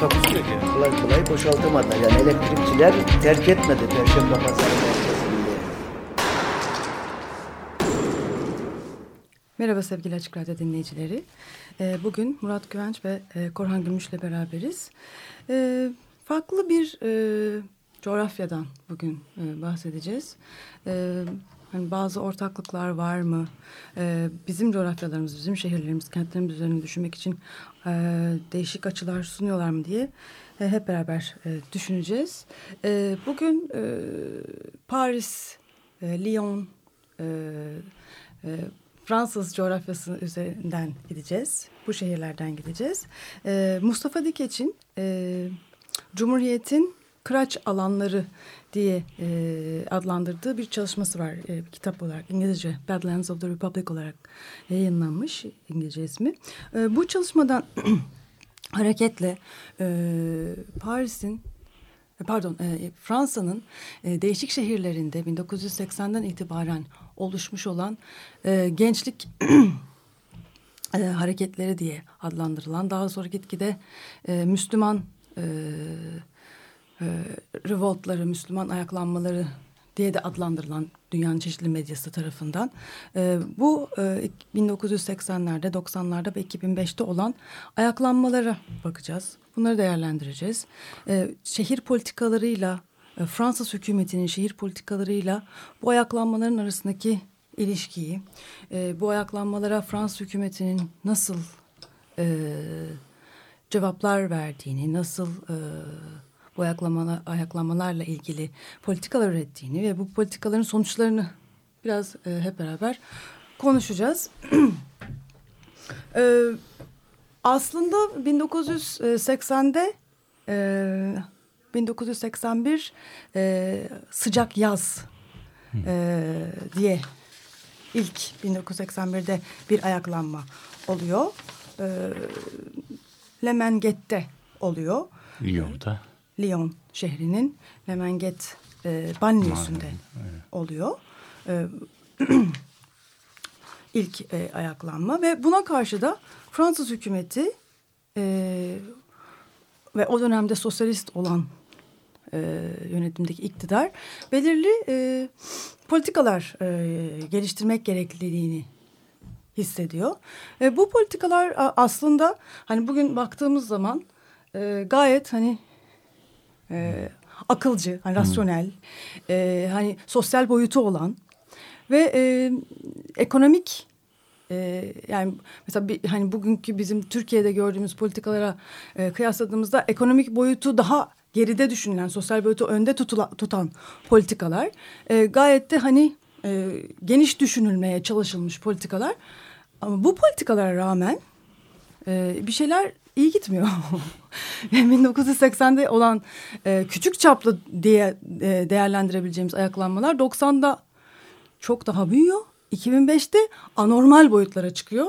Takusuyor ki. kolay kolay boşaltamadılar. Yani elektrikçiler terk etmedi Perşembe Pazarı merkezinde. Merhaba sevgili Açık Radyo dinleyicileri. Ee, Bugün Murat Güvenç ve e, Korhan Gümüş'le beraberiz. Ee, Farklı bir e, coğrafyadan bugün e, bahsedeceğiz. Hani bazı ortaklıklar var mı? Ee, bizim coğrafyalarımız, bizim şehirlerimiz, kentlerimiz üzerine düşünmek için e, değişik açılar sunuyorlar mı diye e, hep beraber e, düşüneceğiz. E, bugün e, Paris, e, Lyon, e, e, Fransız coğrafyası üzerinden gideceğiz. Bu şehirlerden gideceğiz. E, Mustafa Dikeç'in e, Cumhuriyet'in kıraç alanları diye e, adlandırdığı bir çalışması var. E, bir kitap olarak İngilizce Badlands of the Republic olarak yayınlanmış İngilizce ismi. E, bu çalışmadan hareketle e, Paris'in pardon e, Fransa'nın e, değişik şehirlerinde 1980'den itibaren oluşmuş olan e, gençlik e, hareketleri diye adlandırılan daha sonra gitgide e, Müslüman e, e, revoltları, Müslüman ayaklanmaları diye de adlandırılan dünyanın çeşitli medyası tarafından. E, bu e, 1980'lerde, 90'larda ve 2005'te olan ayaklanmalara bakacağız. Bunları değerlendireceğiz. E, şehir politikalarıyla, e, Fransız hükümetinin şehir politikalarıyla bu ayaklanmaların arasındaki ilişkiyi, e, bu ayaklanmalara Fransız hükümetinin nasıl e, cevaplar verdiğini, nasıl... E, bu ayaklamalar, ayaklanmalarla ilgili politikalar ürettiğini ve bu politikaların sonuçlarını biraz e, hep beraber konuşacağız. e, aslında 1980'de e, 1981 e, sıcak yaz e, diye ilk 1981'de bir ayaklanma oluyor. E, Lemenget'te oluyor. Lyon'da. Lyon şehrinin Lemenget e, banliyösünde oluyor. E, ilk e, ayaklanma ve buna karşı da Fransız hükümeti e, ve o dönemde sosyalist olan e, yönetimdeki iktidar belirli e, politikalar e, geliştirmek gerekliliğini hissediyor. E, bu politikalar aslında hani bugün baktığımız zaman e, gayet hani e, akılcı, hani rasyonel, e, hani sosyal boyutu olan ve e, ekonomik e, yani mesela bir, hani bugünkü bizim Türkiye'de gördüğümüz politikalara e, kıyasladığımızda ekonomik boyutu daha geride düşünülen, sosyal boyutu önde tutula, tutan politikalar e, gayet de hani e, geniş düşünülmeye çalışılmış politikalar. Ama bu politikalara rağmen e, bir şeyler iyi gitmiyor. 1980'de olan e, küçük çaplı diye e, değerlendirebileceğimiz ayaklanmalar 90'da çok daha büyüyor. 2005'te anormal boyutlara çıkıyor.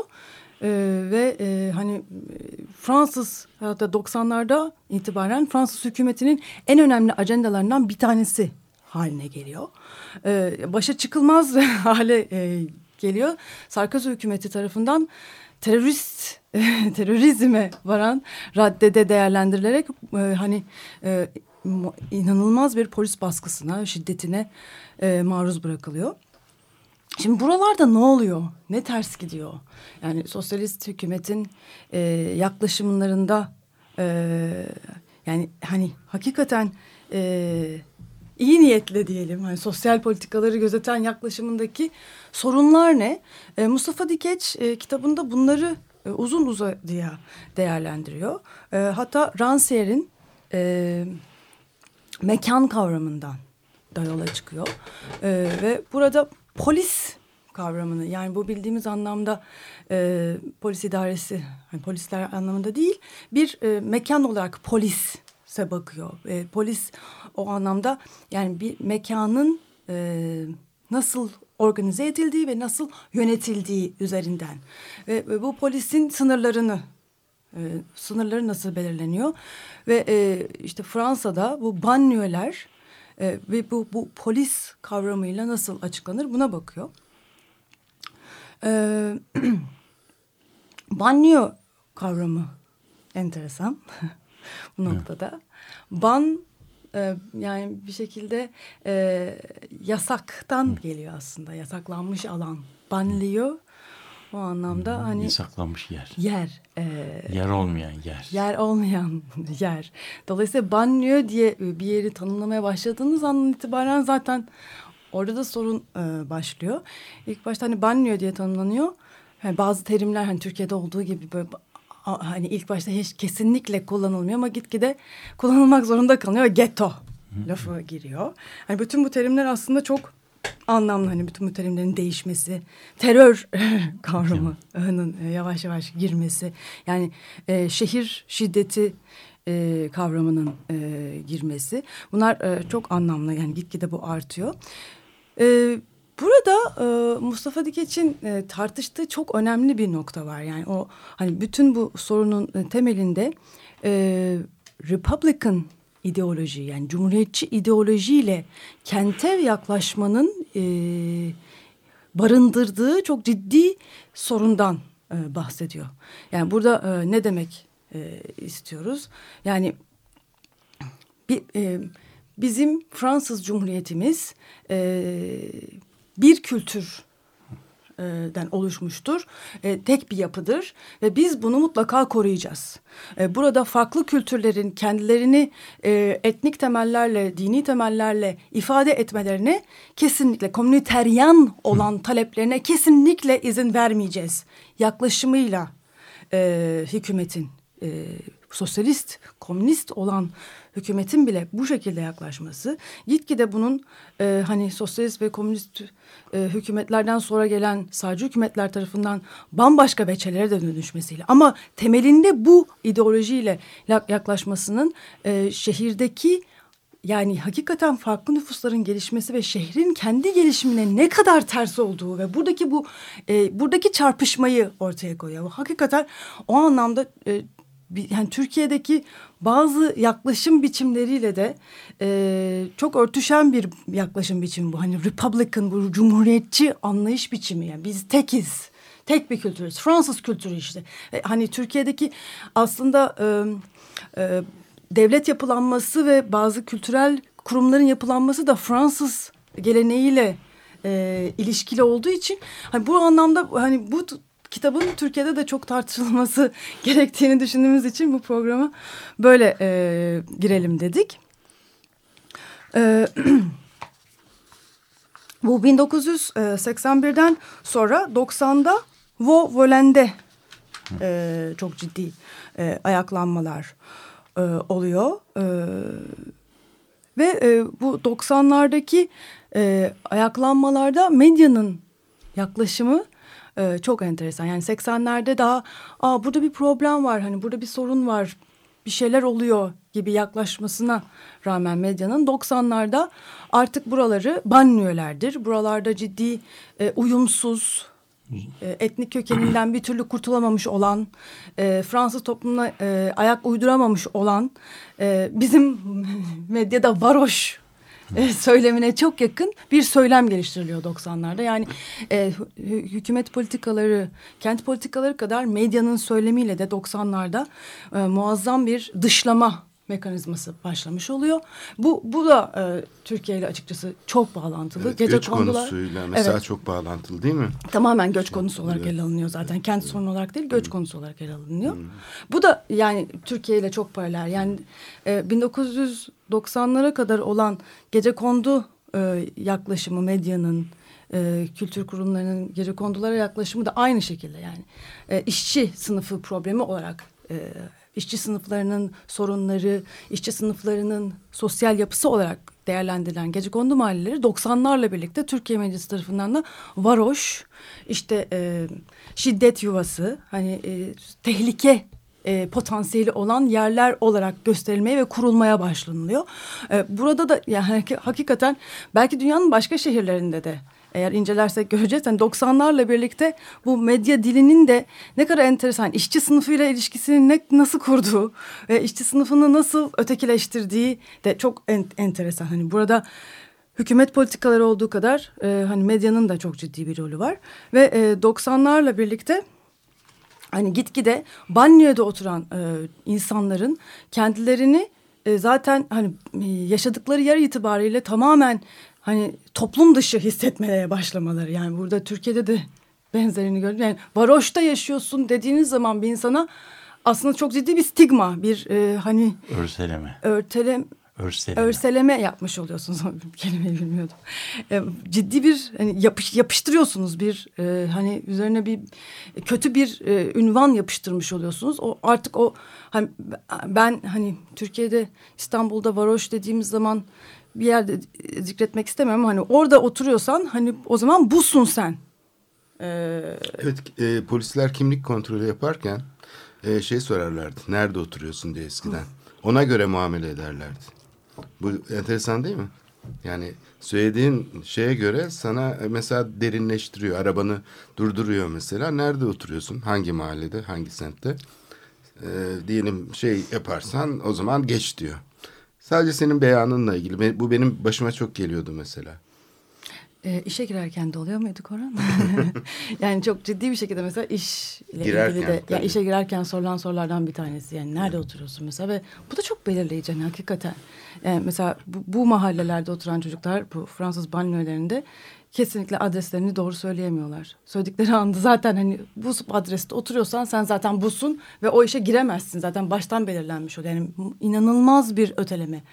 E, ve e, hani Fransız hatta 90'larda itibaren Fransız hükümetinin en önemli ajandalarından bir tanesi haline geliyor. E, başa çıkılmaz hale e, geliyor. Sarkozy hükümeti tarafından terörist terörizme varan raddede değerlendirilerek e, hani e, inanılmaz bir polis baskısına, şiddetine e, maruz bırakılıyor. Şimdi buralarda ne oluyor? Ne ters gidiyor? Yani sosyalist hükümetin e, yaklaşımlarında e, yani hani hakikaten e, iyi niyetle diyelim hani sosyal politikaları gözeten yaklaşımındaki sorunlar ne? E, Mustafa Dikeç e, kitabında bunları e, uzun uzadıya değerlendiriyor. E, hatta Rancière'in e, mekan kavramından da yola çıkıyor. E, ve burada polis kavramını yani bu bildiğimiz anlamda polis idaresi yani polisler anlamında değil bir mekan olarak polis polise bakıyor. E, polis o anlamda yani bir mekanın e, nasıl organize edildiği ve nasıl yönetildiği üzerinden. Ve, ve bu polisin sınırlarını e, sınırları nasıl belirleniyor ve e, işte Fransa'da bu banliyöler e, ve bu, bu polis kavramıyla nasıl açıklanır buna bakıyor. E, banliyö kavramı enteresan bu noktada. Ban e, yani bir şekilde e, yasaktan geliyor aslında. Yasaklanmış alan. Banliyö o anlamda hani Yasaklanmış yer. yer. E, Yer olmayan yer. yer olmayan yer. Dolayısıyla banliyö diye bir yeri tanımlamaya başladığınız andan itibaren zaten orada da sorun e, başlıyor. İlk başta hani banliyö diye tanımlanıyor. Yani bazı terimler hani Türkiye'de olduğu gibi böyle hani ilk başta hiç kesinlikle kullanılmıyor ama gitgide kullanılmak zorunda kalınıyor ve ghetto lafı giriyor. Hani bütün bu terimler aslında çok anlamlı hani bütün bu terimlerin değişmesi, terör kavramının e, yavaş yavaş girmesi, yani e, şehir şiddeti e, kavramının e, girmesi. Bunlar e, çok anlamlı yani gitgide bu artıyor. E, burada e, Mustafa Dikeç'in e, tartıştığı çok önemli bir nokta var. Yani o hani bütün bu sorunun e, temelinde e, Republican ideoloji yani cumhuriyetçi ideolojiyle kente yaklaşmanın e, barındırdığı çok ciddi sorundan e, bahsediyor. Yani burada e, ne demek e, istiyoruz? Yani bir, e, bizim Fransız Cumhuriyetimiz e, bir kültür den oluşmuştur. E, tek bir yapıdır ve biz bunu mutlaka koruyacağız. E, burada farklı kültürlerin kendilerini e, etnik temellerle, dini temellerle ifade etmelerine kesinlikle komüniteryan olan taleplerine kesinlikle izin vermeyeceğiz. Yaklaşımıyla e, hükümetin e, sosyalist, komünist olan hükümetin bile bu şekilde yaklaşması gitgide bunun e, hani sosyalist ve komünist e, hükümetlerden sonra gelen sağcı hükümetler tarafından bambaşka veçelere de dönüşmesiyle ama temelinde bu ideolojiyle yaklaşmasının e, şehirdeki yani hakikaten farklı nüfusların gelişmesi ve şehrin kendi gelişimine ne kadar ters olduğu ve buradaki bu e, buradaki çarpışmayı ortaya koyuyor. Hakikaten o anlamda e, yani Türkiye'deki bazı yaklaşım biçimleriyle de e, çok örtüşen bir yaklaşım biçimi bu. Hani Republican, bu cumhuriyetçi anlayış biçimi. Yani biz tekiz, tek bir kültürüz. Fransız kültürü işte. E, hani Türkiye'deki aslında e, e, devlet yapılanması ve bazı kültürel kurumların yapılanması da Fransız geleneğiyle e, ilişkili olduğu için hani bu anlamda hani bu kitabın Türkiye'de de çok tartışılması gerektiğini düşündüğümüz için bu programa böyle e, girelim dedik. E, bu 1981'den sonra 90'da Vo Volende e, çok ciddi e, ayaklanmalar e, oluyor. E, ve e, bu 90'lardaki e, ayaklanmalarda medyanın yaklaşımı e, çok enteresan. Yani 80'lerde daha Aa, burada bir problem var hani burada bir sorun var bir şeyler oluyor gibi yaklaşmasına rağmen medyanın 90'larda artık buraları banliyölerdir. Buralarda ciddi e, uyumsuz e, etnik kökeninden bir türlü kurtulamamış olan, e, Fransız toplumuna e, ayak uyduramamış olan, e, bizim medyada varoş e, söylemine çok yakın bir söylem geliştiriliyor 90'larda. Yani e, hükümet politikaları, kent politikaları kadar medyanın söylemiyle de 90'larda e, muazzam bir dışlama mekanizması başlamış oluyor. Bu bu da e, Türkiye ile açıkçası çok bağlantılı. Evet, Gece göç kondular, konusuyla mesela evet, çok bağlantılı değil mi? Tamamen göç konusu olarak ele alınıyor zaten. Kent sorunu olarak değil, göç konusu olarak ele alınıyor. Bu da yani Türkiye ile çok paralel. Yani e, 1990'lara kadar olan gece kondu e, yaklaşımı medyanın, e, kültür kurumlarının gece kondulara yaklaşımı da aynı şekilde yani. E, işçi sınıfı problemi olarak e, işçi sınıflarının sorunları, işçi sınıflarının sosyal yapısı olarak değerlendirilen gece kondu mahalleleri 90'larla birlikte Türkiye Meclisi tarafından da varoş, işte e, şiddet yuvası, hani e, tehlike e, potansiyeli olan yerler olarak gösterilmeye ve kurulmaya başlanılıyor. E, burada da yani hakikaten belki dünyanın başka şehirlerinde de eğer incelersek göreceğiz. Yani 90'larla birlikte bu medya dilinin de ne kadar enteresan işçi sınıfıyla ilişkisini ne, nasıl kurduğu ve işçi sınıfını nasıl ötekileştirdiği de çok en, enteresan. Hani burada hükümet politikaları olduğu kadar e, hani medyanın da çok ciddi bir rolü var ve e, 90'larla birlikte hani gitgide banyoda oturan e, insanların kendilerini e, zaten hani e, yaşadıkları yer itibariyle tamamen hani toplum dışı hissetmeye başlamaları. Yani burada Türkiye'de de benzerini gördüm. Yani varoşta yaşıyorsun dediğiniz zaman bir insana aslında çok ciddi bir stigma, bir e, hani örseleme. Örtelem Örseleme. Örseleme yapmış oluyorsunuz. Kelimeyi bilmiyordum. E, ciddi bir hani yapış, yapıştırıyorsunuz bir e, hani üzerine bir kötü bir e, ünvan yapıştırmış oluyorsunuz. O artık o hani ben hani Türkiye'de İstanbul'da varoş dediğimiz zaman bir yerde zikretmek istemiyorum. Hani orada oturuyorsan hani o zaman busun sen. Ee... Evet e, polisler kimlik kontrolü yaparken e, şey sorarlardı. Nerede oturuyorsun diye eskiden. Ona göre muamele ederlerdi. Bu enteresan değil mi? Yani söylediğin şeye göre sana e, mesela derinleştiriyor. Arabanı durduruyor mesela. Nerede oturuyorsun? Hangi mahallede? Hangi semtte? Ee, diyelim şey yaparsan o zaman geç diyor. Sadece senin beyanınla ilgili. Bu benim başıma çok geliyordu mesela. E, işe girerken de oluyor muydu Koran? yani çok ciddi bir şekilde mesela iş ile girerken, ilgili de yani işe girerken sorulan sorulardan bir tanesi. Yani nerede evet. oturuyorsun mesela ve bu da çok belirleyici yani hakikaten. Yani mesela bu, bu mahallelerde oturan çocuklar bu Fransız banyolarında kesinlikle adreslerini doğru söyleyemiyorlar. Söyledikleri anda zaten hani bu adreste oturuyorsan sen zaten busun ve o işe giremezsin. Zaten baştan belirlenmiş oluyor. Yani inanılmaz bir öteleme.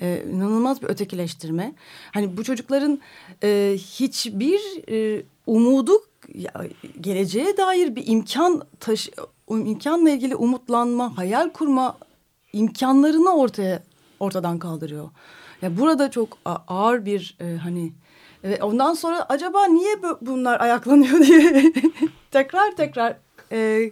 Ee, inanılmaz bir ötekileştirme. Hani bu çocukların e, hiçbir e, umudu ya, geleceğe dair bir imkan taş imkanla ilgili umutlanma, hayal kurma imkanlarını ortaya ortadan kaldırıyor. Ya burada çok ağır bir e, hani ve ondan sonra acaba niye bunlar ayaklanıyor diye tekrar tekrar e,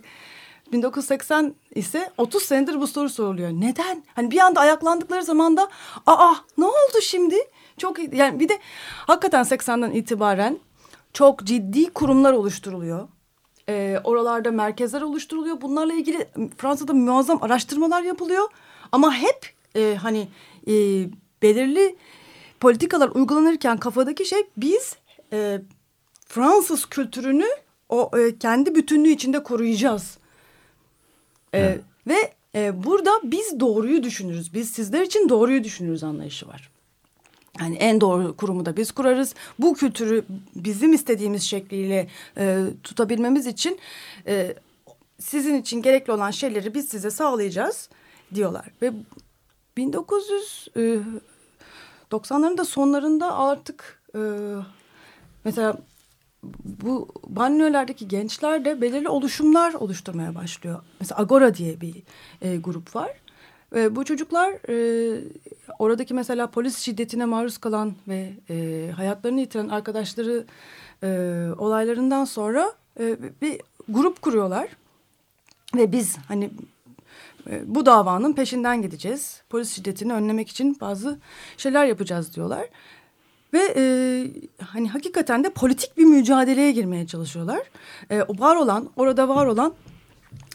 1980 ise 30 senedir bu soru soruluyor. Neden? Hani bir anda ayaklandıkları zaman da aa ne oldu şimdi? Çok yani bir de hakikaten 80'den itibaren çok ciddi kurumlar oluşturuluyor. Ee, oralarda merkezler oluşturuluyor. Bunlarla ilgili Fransa'da muazzam araştırmalar yapılıyor. Ama hep e, hani e, belirli politikalar uygulanırken kafadaki şey biz e, Fransız kültürünü o e, kendi bütünlüğü içinde koruyacağız. E, Ve e, burada biz doğruyu düşünürüz. Biz sizler için doğruyu düşünürüz anlayışı var. Yani en doğru kurumu da biz kurarız. Bu kültürü bizim istediğimiz şekliyle e, tutabilmemiz için e, sizin için gerekli olan şeyleri biz size sağlayacağız diyorlar. Ve 1900 e, 90'ların da sonlarında artık e, mesela bu banyolardaki gençler de belirli oluşumlar oluşturmaya başlıyor. Mesela Agora diye bir e, grup var. Ve bu çocuklar e, oradaki mesela polis şiddetine maruz kalan ve e, hayatlarını yitiren arkadaşları e, olaylarından sonra e, bir grup kuruyorlar. Ve biz hani e, bu davanın peşinden gideceğiz. Polis şiddetini önlemek için bazı şeyler yapacağız diyorlar. Ve e, hani hakikaten de politik bir mücadeleye girmeye çalışıyorlar. E, var olan, orada var olan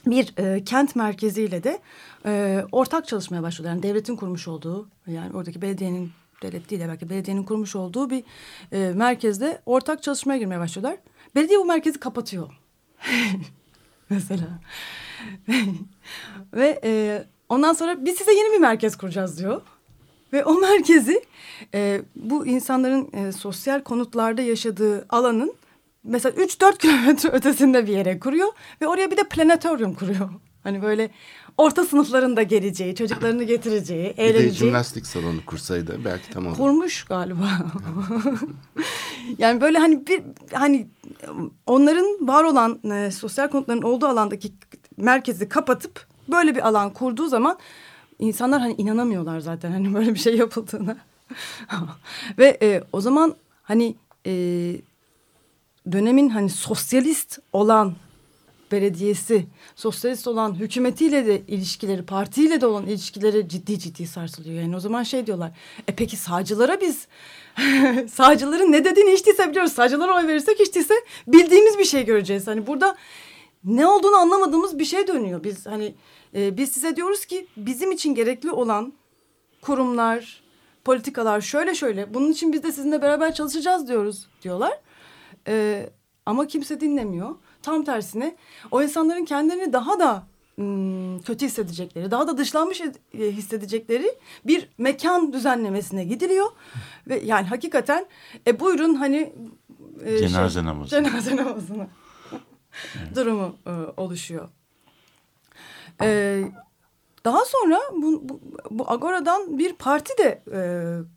bir e, kent merkeziyle de e, ortak çalışmaya başlıyorlar. Yani devletin kurmuş olduğu, yani oradaki belediyenin, devlet değil de belki belediyenin kurmuş olduğu bir e, merkezde ortak çalışmaya girmeye başlıyorlar. Belediye bu merkezi kapatıyor. Mesela. Ve e, ondan sonra biz size yeni bir merkez kuracağız diyor. Ve o merkezi e, bu insanların e, sosyal konutlarda yaşadığı alanın mesela 3-4 kilometre ötesinde bir yere kuruyor. Ve oraya bir de planetoryum kuruyor. Hani böyle orta sınıfların da geleceği, çocuklarını getireceği, eğleneceği. Bir de jimnastik salonu kursaydı belki tamam. Kurmuş galiba. yani böyle hani bir hani onların var olan e, sosyal konutların olduğu alandaki merkezi kapatıp böyle bir alan kurduğu zaman insanlar hani inanamıyorlar zaten hani böyle bir şey yapıldığına. Ve e, o zaman hani e, dönemin hani sosyalist olan belediyesi, sosyalist olan hükümetiyle de ilişkileri, partiyle de olan ilişkileri ciddi ciddi sarsılıyor. Yani o zaman şey diyorlar, e peki sağcılara biz, sağcıların ne dediğini hiç değilse biliyoruz. Sağcılara oy verirsek hiç değilse bildiğimiz bir şey göreceğiz. Hani burada ne olduğunu anlamadığımız bir şey dönüyor. Biz hani e, biz size diyoruz ki bizim için gerekli olan kurumlar, politikalar şöyle şöyle. Bunun için biz de sizinle beraber çalışacağız diyoruz diyorlar. E, ama kimse dinlemiyor. Tam tersine o insanların kendilerini daha da kötü hissedecekleri, daha da dışlanmış e, hissedecekleri bir mekan düzenlemesine gidiliyor. Ve yani hakikaten e, buyurun hani e, cenaze şey, namazı. Cenaze namazına durumu e, oluşuyor. E, daha sonra bu, bu, bu Agora'dan bir parti de e,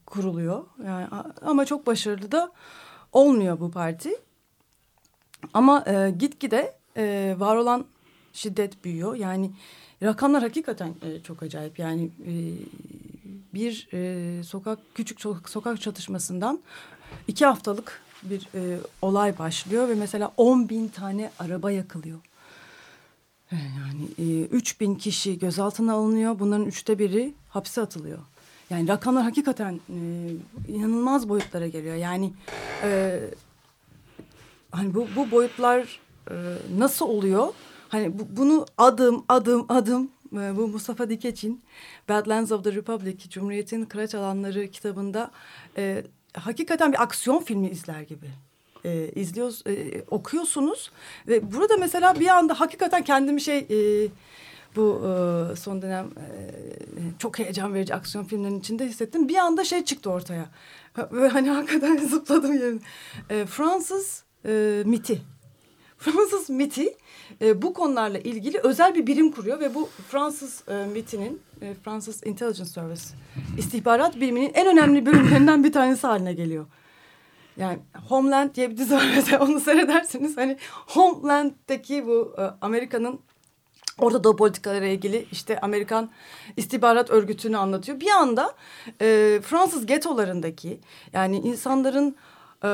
kuruluyor. Yani ama çok başarılı da olmuyor bu parti. Ama e, gitgide e, var olan şiddet büyüyor. Yani rakamlar hakikaten e, çok acayip. Yani e, bir e, sokak küçük sokak çatışmasından iki haftalık bir e, olay başlıyor ve mesela 10 bin tane araba yakılıyor. E, yani e, 3 bin kişi gözaltına alınıyor. Bunların üçte biri hapse atılıyor. Yani rakamlar hakikaten e, inanılmaz boyutlara geliyor. Yani e, hani bu, bu boyutlar e, nasıl oluyor? Hani bu, bunu adım adım adım e, bu Mustafa Dikeç'in Badlands of the Republic Cumhuriyet'in Kıraç Alanları kitabında e, hakikaten bir aksiyon filmi izler gibi e, izliyoruz, e, okuyorsunuz ve burada mesela bir anda hakikaten kendimi şey e, bu e, son dönem e, çok heyecan verici aksiyon filmlerinin içinde hissettim. Bir anda şey çıktı ortaya ve hani hakikaten zıpladım yerim. E, Fransız e, MIT'i. Fransız MIT'i e, bu konularla ilgili özel bir birim kuruyor ve bu Fransız e, MIT'inin e, Fransız Intelligence Service istihbarat biriminin en önemli bölümlerinden bir tanesi haline geliyor. Yani Homeland diye bir dizi var mesela onu seyredersiniz. Hani Homeland'daki bu e, Amerika'nın Orta Doğu politikaları ilgili işte Amerikan istihbarat örgütünü anlatıyor. Bir anda e, Fransız getolarındaki yani insanların e,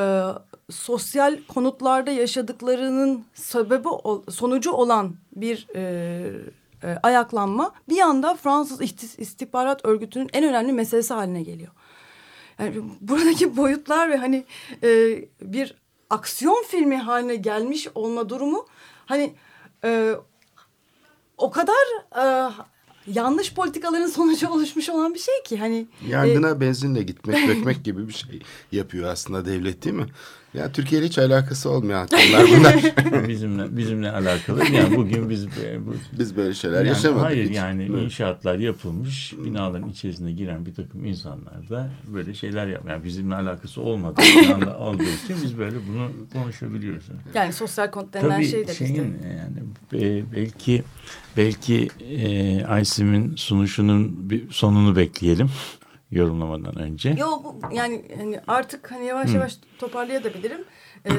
sosyal konutlarda yaşadıklarının sebebi sonucu olan bir e, e, ayaklanma bir anda Fransız istihbarat örgütünün en önemli meselesi haline geliyor. Yani buradaki boyutlar ve hani e, bir aksiyon filmi haline gelmiş olma durumu hani e, o kadar e, yanlış politikaların sonucu oluşmuş olan bir şey ki hani yangına e, benzinle gitmek dökmek gibi bir şey yapıyor aslında devlet değil mi? Ya Türkiye ile hiç alakası olmayan konular bunlar. bizimle bizimle alakalı. Yani bugün biz bu, biz böyle şeyler yani yaşamadık. Hayır hiç. yani evet. inşaatlar yapılmış, binaların içerisine giren bir takım insanlar da böyle şeyler yap. Yani bizimle alakası olmadığı olduğu için biz böyle bunu konuşabiliyoruz. Yani sosyal kont denilen şey de şeyin, yani belki belki e, Aysim'in sunuşunun bir sonunu bekleyelim yorumlamadan önce. Yok yani hani artık hani yavaş Hı. yavaş toparlayabilirim. Ee,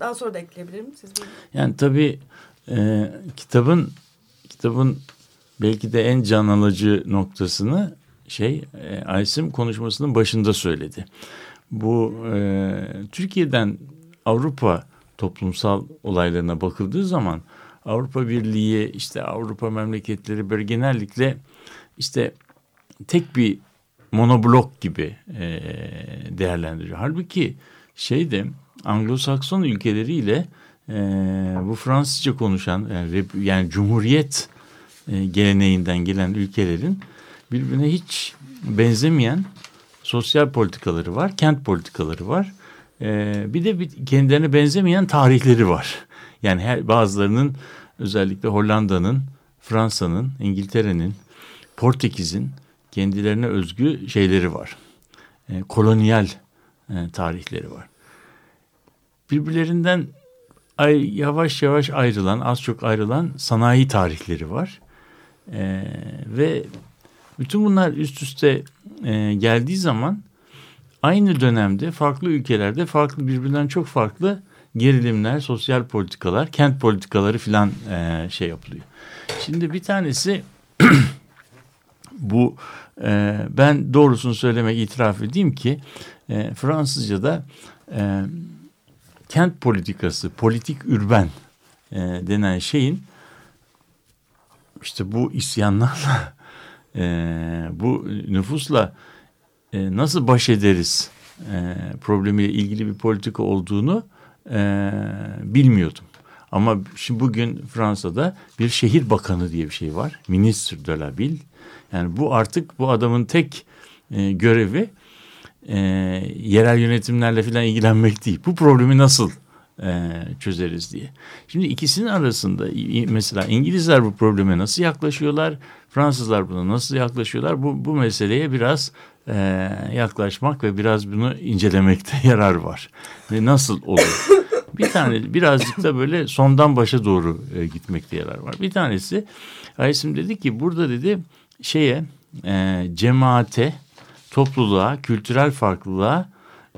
daha sonra da ekleyebilirim. Siz Yani tabii e, kitabın kitabın belki de en can alıcı noktasını şey e, Aysim konuşmasının başında söyledi. Bu e, Türkiye'den Avrupa toplumsal olaylarına bakıldığı zaman Avrupa Birliği işte Avrupa memleketleri böyle genellikle işte tek bir monoblok gibi e, değerlendiriyor. Halbuki şeyde Anglo-Sakson ülkeleriyle e, bu Fransızca konuşan yani, yani Cumhuriyet e, geleneğinden gelen ülkelerin birbirine hiç benzemeyen sosyal politikaları var, kent politikaları var. E, bir de bir, kendilerine benzemeyen tarihleri var. Yani her bazılarının özellikle Hollanda'nın, Fransa'nın, İngiltere'nin, Portekiz'in kendilerine özgü şeyleri var. E, kolonyal e, tarihleri var. Birbirlerinden ay, yavaş yavaş ayrılan, az çok ayrılan sanayi tarihleri var. E, ve bütün bunlar üst üste e, geldiği zaman aynı dönemde farklı ülkelerde farklı birbirinden çok farklı gerilimler, sosyal politikalar, kent politikaları filan e, şey yapılıyor. Şimdi bir tanesi bu e, ben doğrusunu söylemek itiraf edeyim ki e, Fransızca'da e, kent politikası, politik ürben e, denen şeyin işte bu isyanlarla e, bu nüfusla e, nasıl baş ederiz e, problemiyle ilgili bir politika olduğunu e, bilmiyordum. Ama şimdi bugün Fransa'da bir şehir bakanı diye bir şey var. Ministre de la Ville. Yani bu artık bu adamın tek e, görevi e, yerel yönetimlerle falan ilgilenmek değil. Bu problemi nasıl e, çözeriz diye. Şimdi ikisinin arasında mesela İngilizler bu probleme nasıl yaklaşıyorlar, Fransızlar buna nasıl yaklaşıyorlar? Bu, bu meseleye biraz e, yaklaşmak ve biraz bunu incelemekte yarar var. Ve nasıl olur? Bir tane birazcık da böyle sondan başa doğru e, gitmekte yarar var. Bir tanesi Aysim dedi ki burada dedi şeye e, cemaate, topluluğa, kültürel farklılığa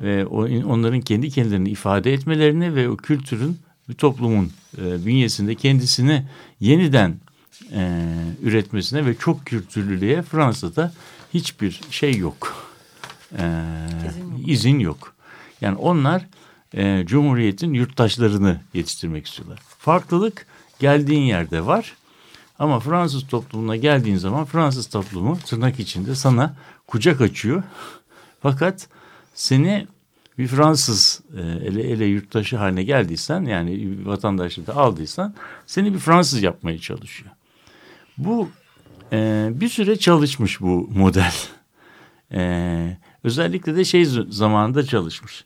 ve onların kendi kendilerini ifade etmelerini ve o kültürün bir toplumun e, bünyesinde kendisini yeniden e, üretmesine ve çok kültürlülüğe Fransa'da hiçbir şey yok. E. İzin yok. Yani onlar e, Cumhuriyet'in yurttaşlarını yetiştirmek istiyorlar. Farklılık geldiğin yerde var. Ama Fransız toplumuna geldiğin zaman Fransız toplumu tırnak içinde sana kucak açıyor. Fakat seni bir Fransız e, ele ele yurttaşı haline geldiysen yani vatandaşlığı da aldıysan seni bir Fransız yapmaya çalışıyor. Bu e, bir süre çalışmış bu model. E, özellikle de şey zamanında çalışmış.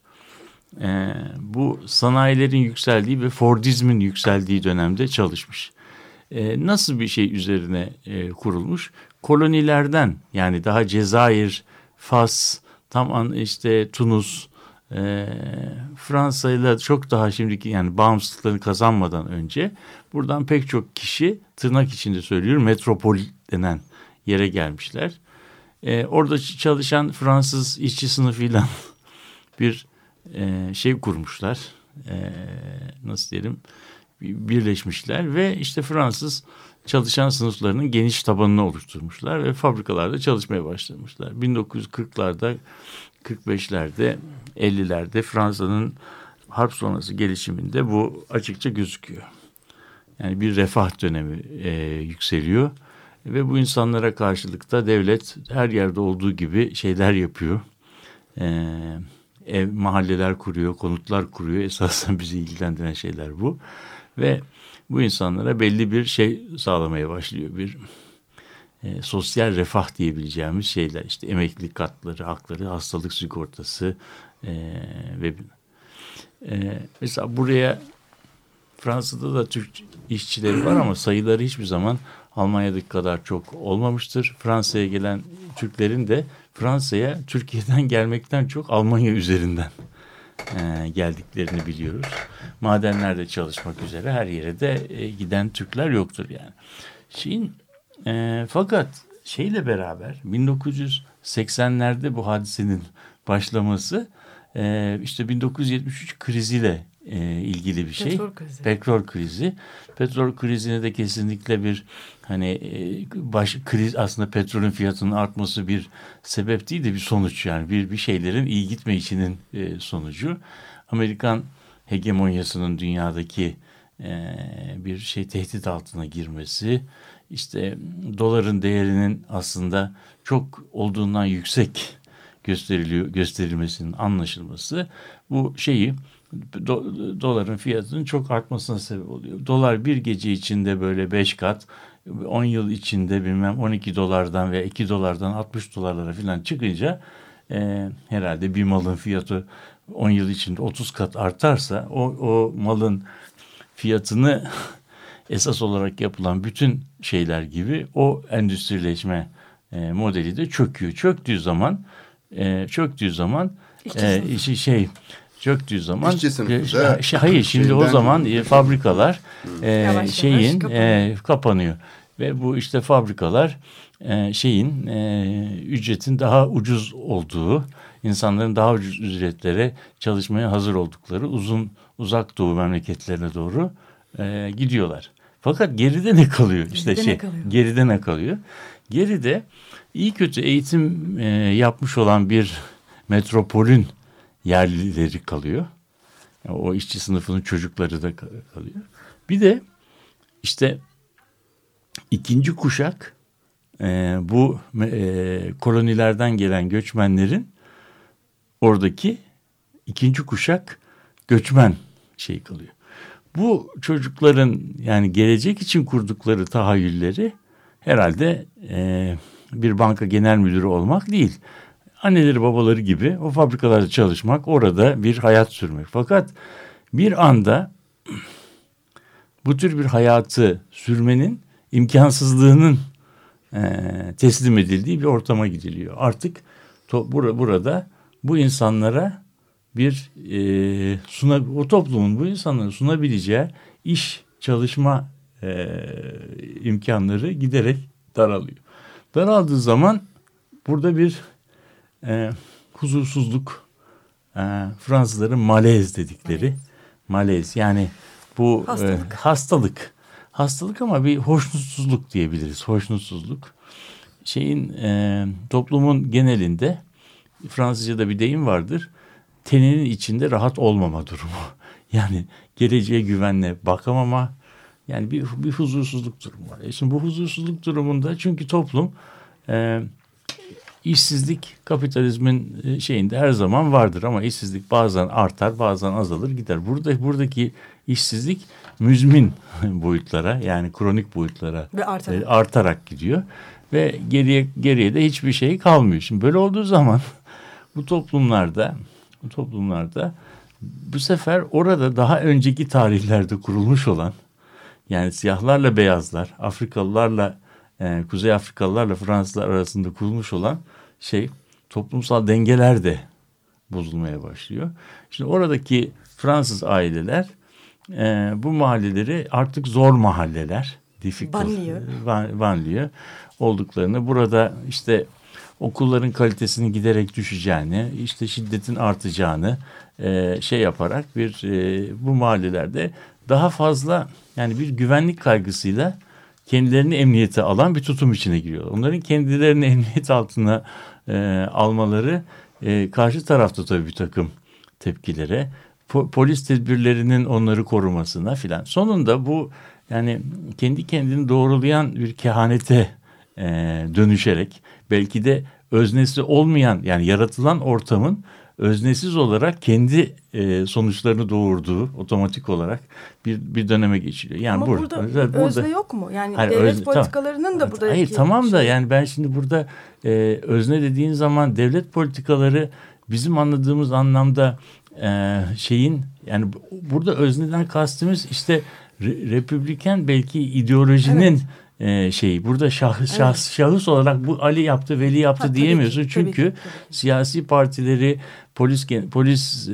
E, bu sanayilerin yükseldiği ve Fordizmin yükseldiği dönemde çalışmış. E, nasıl bir şey üzerine e, kurulmuş? Kolonilerden yani daha Cezayir, Fas, tam an işte Tunus, e, Fransa ile çok daha şimdiki yani bağımsızlıklarını kazanmadan önce buradan pek çok kişi tırnak içinde söylüyorum metropol denen yere gelmişler. E, orada çalışan Fransız işçi sınıfıyla bir şey kurmuşlar. Nasıl diyelim birleşmişler ve işte Fransız çalışan sınıflarının geniş tabanını oluşturmuşlar ve fabrikalarda çalışmaya başlamışlar. 1940'larda 45'lerde 50'lerde Fransa'nın harp sonrası gelişiminde bu açıkça gözüküyor. Yani bir refah dönemi e, yükseliyor ve bu insanlara karşılık da devlet her yerde olduğu gibi şeyler yapıyor. E, ev mahalleler kuruyor, konutlar kuruyor. Esasen bizi ilgilendiren şeyler bu. Ve bu insanlara belli bir şey sağlamaya başlıyor. Bir e, sosyal refah diyebileceğimiz şeyler işte emeklilik katları, hakları, hastalık sigortası e, ve e, mesela buraya Fransa'da da Türk işçileri var ama sayıları hiçbir zaman Almanya'daki kadar çok olmamıştır. Fransa'ya gelen Türklerin de Fransa'ya Türkiye'den gelmekten çok Almanya üzerinden e, geldiklerini biliyoruz. Madenlerde çalışmak üzere her yere de e, giden Türkler yoktur yani. Şeyin e, fakat şeyle beraber 1980'lerde bu hadisenin başlaması e, işte 1973 kriziyle e, ilgili bir şey. Petrol krizi. Petrol krizi. Petrol krizine de kesinlikle bir hani e, baş kriz aslında petrolün fiyatının artması bir sebep değil de bir sonuç yani bir bir şeylerin iyi gitme içinin e, sonucu. Amerikan hegemonyasının dünyadaki e, bir şey tehdit altına girmesi, işte doların değerinin aslında çok olduğundan yüksek gösteriliyor gösterilmesinin anlaşılması bu şeyi do, doların fiyatının çok artmasına sebep oluyor. Dolar bir gece içinde böyle beş kat 10 yıl içinde bilmem 12 dolardan ve 2 dolardan 60 dolarlara falan çıkınca e, herhalde bir malın fiyatı 10 yıl içinde 30 kat artarsa o, o malın fiyatını esas olarak yapılan bütün şeyler gibi o endüstrileşme e, modeli de çöküyor. Çöktüğü zaman e, çöktüğü zaman e, şey, şey çöktüğü zaman e, şey, hayır şimdi şeyden... o zaman e, fabrikalar e, yavaş şeyin yavaş e, kapanıyor. Ve bu işte fabrikalar e, şeyin e, ücretin daha ucuz olduğu insanların daha ucuz ücretlere çalışmaya hazır oldukları uzun uzak doğu memleketlerine doğru e, gidiyorlar. Fakat geride ne kalıyor? Geride işte şey, ne kalıyor? Geride ne kalıyor? Geride iyi kötü eğitim e, yapmış olan bir metropolün yerlileri kalıyor. Yani o işçi sınıfının çocukları da kalıyor. Bir de işte ikinci kuşak e, bu e, kolonilerden gelen göçmenlerin oradaki ikinci kuşak göçmen şey kalıyor. Bu çocukların yani gelecek için kurdukları tahayyülleri herhalde e, bir banka genel müdürü olmak değil. Anneleri babaları gibi o fabrikalarda çalışmak, orada bir hayat sürmek. Fakat bir anda bu tür bir hayatı sürmenin imkansızlığının e, teslim edildiği bir ortama gidiliyor. Artık to, bur burada bu insanlara bir e, suna, o toplumun bu insanların sunabileceği iş, çalışma e, imkanları giderek daralıyor. Daraldığı zaman burada bir e, huzursuzluk, e, Fransızların malez dedikleri evet. malez yani bu hastalık. E, hastalık. Hastalık ama bir hoşnutsuzluk diyebiliriz. Hoşnutsuzluk. Şeyin e, toplumun genelinde Fransızca'da bir deyim vardır. Teninin içinde rahat olmama durumu. Yani geleceğe güvenle bakamama. Yani bir, bir huzursuzluk durumu var. E şimdi bu huzursuzluk durumunda çünkü toplum e, işsizlik kapitalizmin e, şeyinde her zaman vardır ama işsizlik bazen artar bazen azalır gider. Burada buradaki işsizlik müzmin boyutlara yani kronik boyutlara ve artarak. E, artarak gidiyor ve geriye geriye de hiçbir şey kalmıyor. Şimdi böyle olduğu zaman bu toplumlarda bu toplumlarda bu sefer orada daha önceki tarihlerde kurulmuş olan yani siyahlarla beyazlar, Afrikalılarla e, Kuzey Afrikalılarla Fransızlar arasında kurulmuş olan şey toplumsal dengeler de bozulmaya başlıyor. Şimdi oradaki Fransız aileler e, bu mahalleleri artık zor mahalleler, banliyö olduklarını, burada işte okulların kalitesinin giderek düşeceğini, işte şiddetin artacağını e, şey yaparak bir e, bu mahallelerde daha fazla yani bir güvenlik kaygısıyla kendilerini emniyete alan bir tutum içine giriyor. Onların kendilerini emniyet altına e, almaları e, karşı tarafta tabii bir takım tepkilere, po polis tedbirlerinin onları korumasına filan. Sonunda bu yani kendi kendini doğrulayan bir kehanete e, dönüşerek belki de öznesi olmayan yani yaratılan ortamın öznesiz olarak kendi e, sonuçlarını doğurduğu otomatik olarak bir bir döneme geçiliyor. Yani Ama burada, burada, burada özne yok mu? Yani hayır, devlet özne, politikalarının tamam. da burada Hayır tamam da yani ben şimdi burada e, özne dediğin zaman devlet politikaları bizim anladığımız anlamda e, şeyin yani burada özneden kastımız işte re, republiken belki ideolojinin evet e, şeyi. Burada şahıs, evet. şahıs olarak bu Ali yaptı, Veli yaptı ha, diyemiyorsun. Tabii ki, Çünkü tabii ki, tabii. siyasi partileri polis polis e,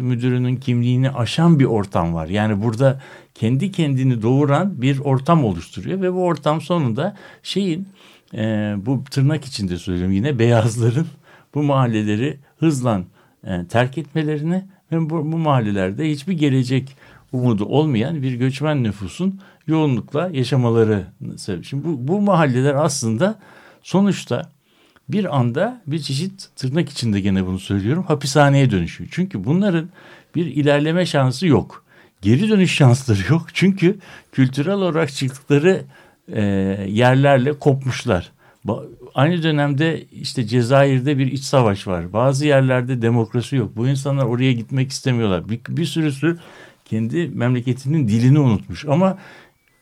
müdürünün kimliğini aşan bir ortam var. Yani burada kendi kendini doğuran bir ortam oluşturuyor ve bu ortam sonunda şeyin e, bu tırnak içinde söylüyorum yine beyazların bu mahalleleri hızla e, terk etmelerini ve bu, bu mahallelerde hiçbir gelecek umudu olmayan bir göçmen nüfusun yoğunlukla yaşamaları sebep. Şimdi bu, bu mahalleler aslında sonuçta bir anda bir çeşit tırnak içinde gene bunu söylüyorum hapishaneye dönüşüyor. Çünkü bunların bir ilerleme şansı yok. Geri dönüş şansları yok. Çünkü kültürel olarak çıktıkları e, yerlerle kopmuşlar. Aynı dönemde işte Cezayir'de bir iç savaş var. Bazı yerlerde demokrasi yok. Bu insanlar oraya gitmek istemiyorlar. Bir, bir sürüsü kendi memleketinin dilini unutmuş. Ama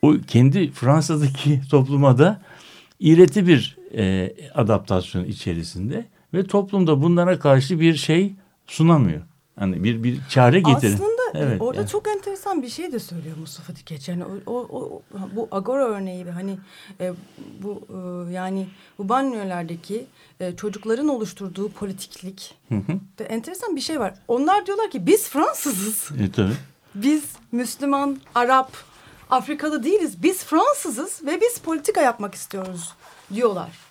o kendi Fransa'daki topluma da iğreti bir e, adaptasyon içerisinde ve toplumda bunlara karşı bir şey sunamıyor. Hani bir bir çare getirin. Aslında evet, orada yani. çok enteresan bir şey de söylüyor Mustafa Tikeç. Yani o, o, o bu Agora örneği hani e, bu e, yani bu banyolardaki e, çocukların oluşturduğu politiklik hı hı. de enteresan bir şey var. Onlar diyorlar ki biz Fransızız. E, tabii. Biz Müslüman, Arap, Afrikalı değiliz. Biz Fransızız ve biz politika yapmak istiyoruz diyorlar.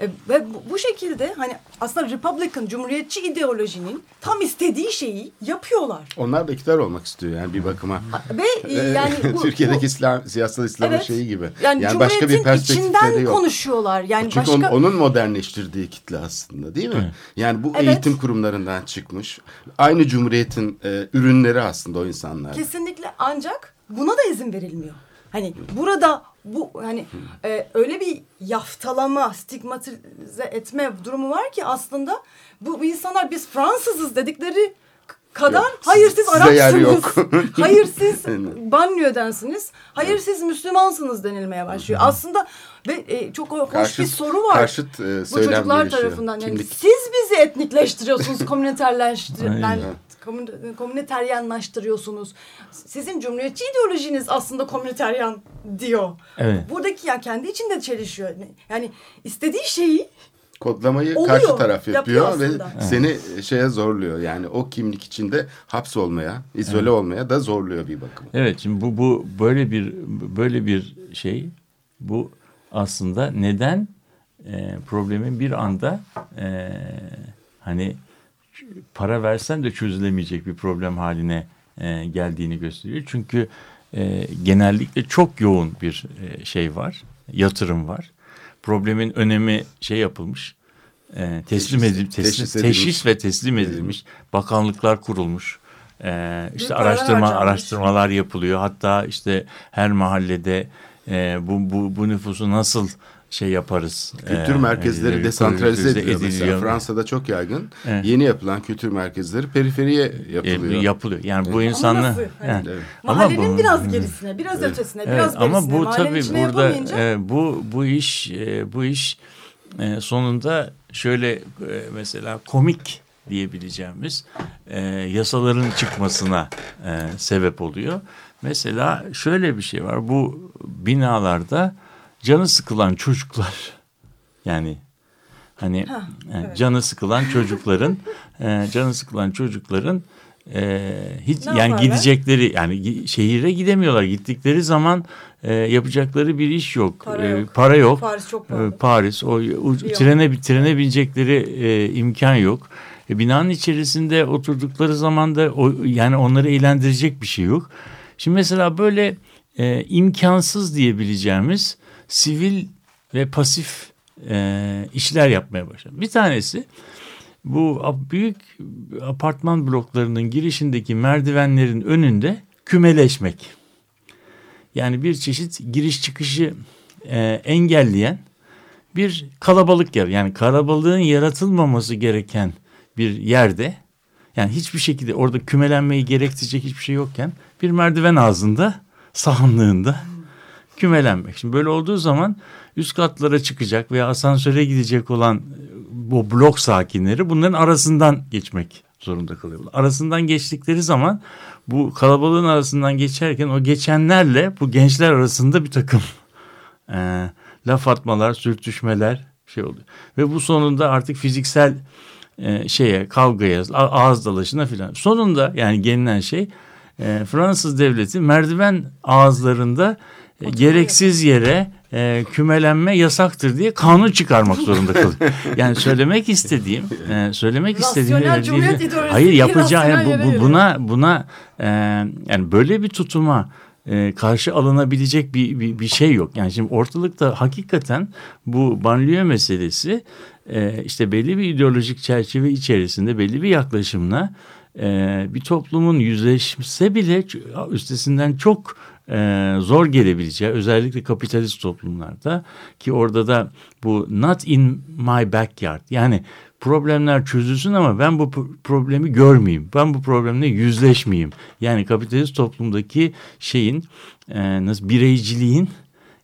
E, ve bu, bu şekilde hani aslında Republican, Cumhuriyetçi ideolojinin tam istediği şeyi yapıyorlar. Onlar da iktidar olmak istiyor yani bir bakıma. Ve e, yani bu, Türkiye'deki bu, İslam, siyasal İslam'ın Evet. şeyi gibi. yani, Yani, başka bir içinden yok. konuşuyorlar. Yani Çünkü başka onun, onun modernleştirdiği kitle aslında değil mi? Yani bu Evet. eğitim kurumlarından çıkmış. Aynı cumhuriyetin e, ürünleri aslında o insanlar. Kesinlikle ancak buna da izin verilmiyor. Hani burada bu hani e, öyle bir yaftalama, stigmatize etme durumu var ki aslında bu, bu insanlar biz Fransızız dedikleri kadar Yok, hayır siz- Arapsınız. yok. hayır siz banliyödensiniz. Hayır siz Müslümansınız denilmeye başlıyor. Aslında ve e, çok hoş bir Karşıt- soru var. karşıt, e, bu çocuklar gelişiyor. tarafından. Yani Kimlik. siz bizi etnikleştiriyorsunuz, komüniterleştiriyorsunuz. Komüniteryanlaştırıyorsunuz. Sizin cumhuriyetçi ideolojiniz aslında komüniteryan diyor. Evet. Buradaki ya kendi içinde çelişiyor. Yani istediği şeyi Kodlamayı Oluyor, karşı taraf yapıyor yapıyor, ve seni şeye zorluyor. Yani o kimlik içinde hapsolmaya, izole olmaya da zorluyor bir bakıma. Evet şimdi bu bu böyle bir böyle bir şey bu aslında neden e, problemin bir anda e, hani para versen de çözülemeyecek bir problem haline e, geldiğini gösteriyor. Çünkü e, genellikle çok yoğun bir e, şey var, yatırım var. Problemin önemi şey yapılmış, e, teslim Teşhis- edilmiş, teşhis teşhis, edilmiş. teşhis ve teslim edilmiş. Bakanlıklar kurulmuş. E, işte paralar araştırma araştırmalar yapılıyor. Hatta işte her mahallede e, bu bu bu nüfusu nasıl şey yaparız? Kültür e, merkezleri ediliyor, desantralize ediliyor. ediliyor. Mesela Fransa'da çok yaygın. Evet. Yeni yapılan kültür merkezleri periferiye E, yapılıyor. yapılıyor. Yani bu Evet. insanlı nasıl? Hani Yani- Evet. mahallenin bu- biraz gerisine, biraz ötesine, Evet, biraz berisine. ama bu tabii içine burada yapamayınca e, bu bu iş e, bu iş e, sonunda şöyle e, mesela komik diyebileceğimiz e, yasaların çıkmasına e, sebep oluyor. Mesela şöyle bir şey var. Bu binalarda canı sıkılan çocuklar yani hani e, canı sıkılan çocukların e, canı sıkılan çocukların e, hiç Ne yani yaparlar? gidecekleri yani şehire gidemiyorlar. Gittikleri zaman e, yapacakları bir iş yok. Para E, yok. para yok. Paris çok E. Paris o u- trene trene binecekleri e, imkan yok. E, binanın içerisinde oturdukları zaman da o, yani onları eğlendirecek bir şey yok. Şimdi mesela böyle e, imkansız diyebileceğimiz sivil ve pasif e, işler yapmaya başladı. Bir tanesi bu büyük apartman bloklarının girişindeki merdivenlerin önünde kümeleşmek. Yani bir çeşit giriş çıkışı e, engelleyen bir kalabalık yer. Yani kalabalığın yaratılmaması gereken bir yerde yani hiçbir şekilde orada kümelenmeyi gerektirecek hiçbir şey yokken bir merdiven ağzında sahanlığında kümelenmek. Şimdi böyle olduğu zaman üst katlara çıkacak veya asansöre gidecek olan e, bu blok sakinleri bunların arasından geçmek zorunda kalıyorlar. Arasından geçtikleri zaman bu kalabalığın arasından geçerken o geçenlerle bu gençler arasında bir takım e, laf atmalar, sürtüşmeler şey oluyor. Ve bu sonunda artık fiziksel e, şeye, kavgaya, ağız dalaşına filan. Sonunda yani gelinen şey e, Fransız devleti merdiven ağızlarında e, gereksiz yere e, kümelenme yasaktır diye kanun çıkarmak zorunda kalıyor. Yani söylemek istediğim, e, söylemek istediğim ideolojisi hayır değil, yapacağı yani bu, bu- buna buna e, yani böyle bir tutuma e, karşı alınabilecek bir, bir bir şey yok. Yani şimdi ortalıkta hakikaten bu banliyö meselesi e, işte belli bir ideolojik çerçeve içerisinde belli bir yaklaşımla e, bir toplumun yüzleşse bile üstesinden çok e, zor gelebileceği özellikle kapitalist toplumlarda ki orada da bu not in my backyard yani problemler çözülsün ama ben bu pro- problemi görmeyeyim. Ben bu problemle yüzleşmeyeyim. Yani kapitalist toplumdaki şeyin e, nasıl bireyciliğin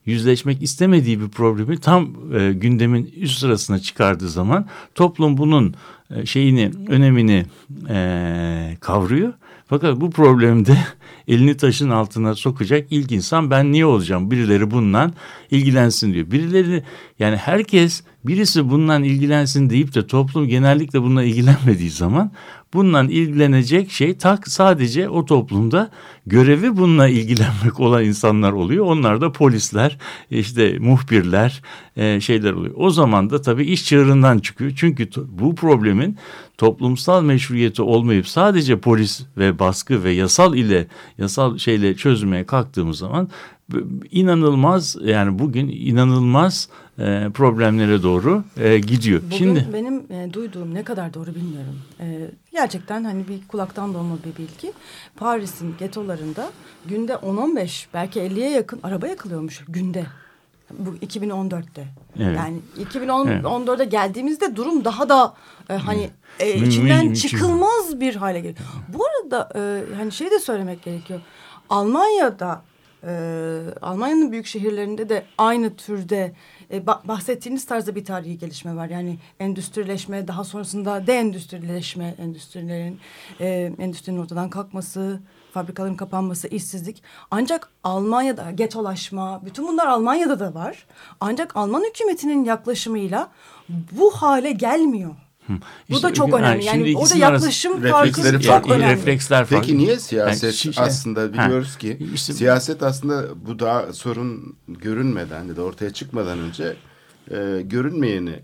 yüzleşmek istemediği bir problemi tam e, gündemin üst sırasına çıkardığı zaman toplum bunun e, şeyini önemini e, kavruyor. Fakat bu problemde elini taşın altına sokacak ilk insan ben niye olacağım? Birileri bundan ilgilensin diyor. Birileri yani herkes birisi bundan ilgilensin deyip de toplum genellikle bununla ilgilenmediği zaman bundan ilgilenecek şey tak sadece o toplumda görevi bununla ilgilenmek olan insanlar oluyor. Onlar da polisler, işte muhbirler, e, şeyler oluyor. O zaman da tabii iş çığırından çıkıyor. Çünkü bu problemin toplumsal meşruiyeti olmayıp sadece polis ve baskı ve yasal ile yasal şeyle çözmeye kalktığımız zaman inanılmaz yani bugün inanılmaz e, problemlere doğru e, gidiyor. Bugün Şimdi benim e, duyduğum ne kadar doğru bilmiyorum. E, gerçekten hani bir kulaktan dolma bir bilgi. Paris'in getolarında günde 10-15 belki 50'ye yakın araba yakılıyormuş günde. Bu 2014'te. Evet. Yani 2014'e evet. geldiğimizde durum daha da e, hani e, içinden çıkılmaz bir hale geliyor. Bu arada e, hani şey de söylemek gerekiyor. Almanya'da e, Almanya'nın büyük şehirlerinde de aynı türde e, bahsettiğiniz tarzda bir tarihi gelişme var. Yani endüstrileşme daha sonrasında deendüstrileşme endüstrilerin e, endüstrinin ortadan kalkması fabrikaların kapanması, işsizlik. Ancak Almanya'da getolaşma, bütün bunlar Almanya'da da var. Ancak Alman hükümetinin yaklaşımıyla bu hale gelmiyor. Hı. Bu işte, da çok önemli. Yani, yani orada yaklaşım farkı çok önemli. Refleksler farklı. Peki niye siyaset yani, şey, aslında biliyoruz ha, ki işte, siyaset aslında bu daha sorun görünmeden ya da ortaya çıkmadan önce e, görünmeyeni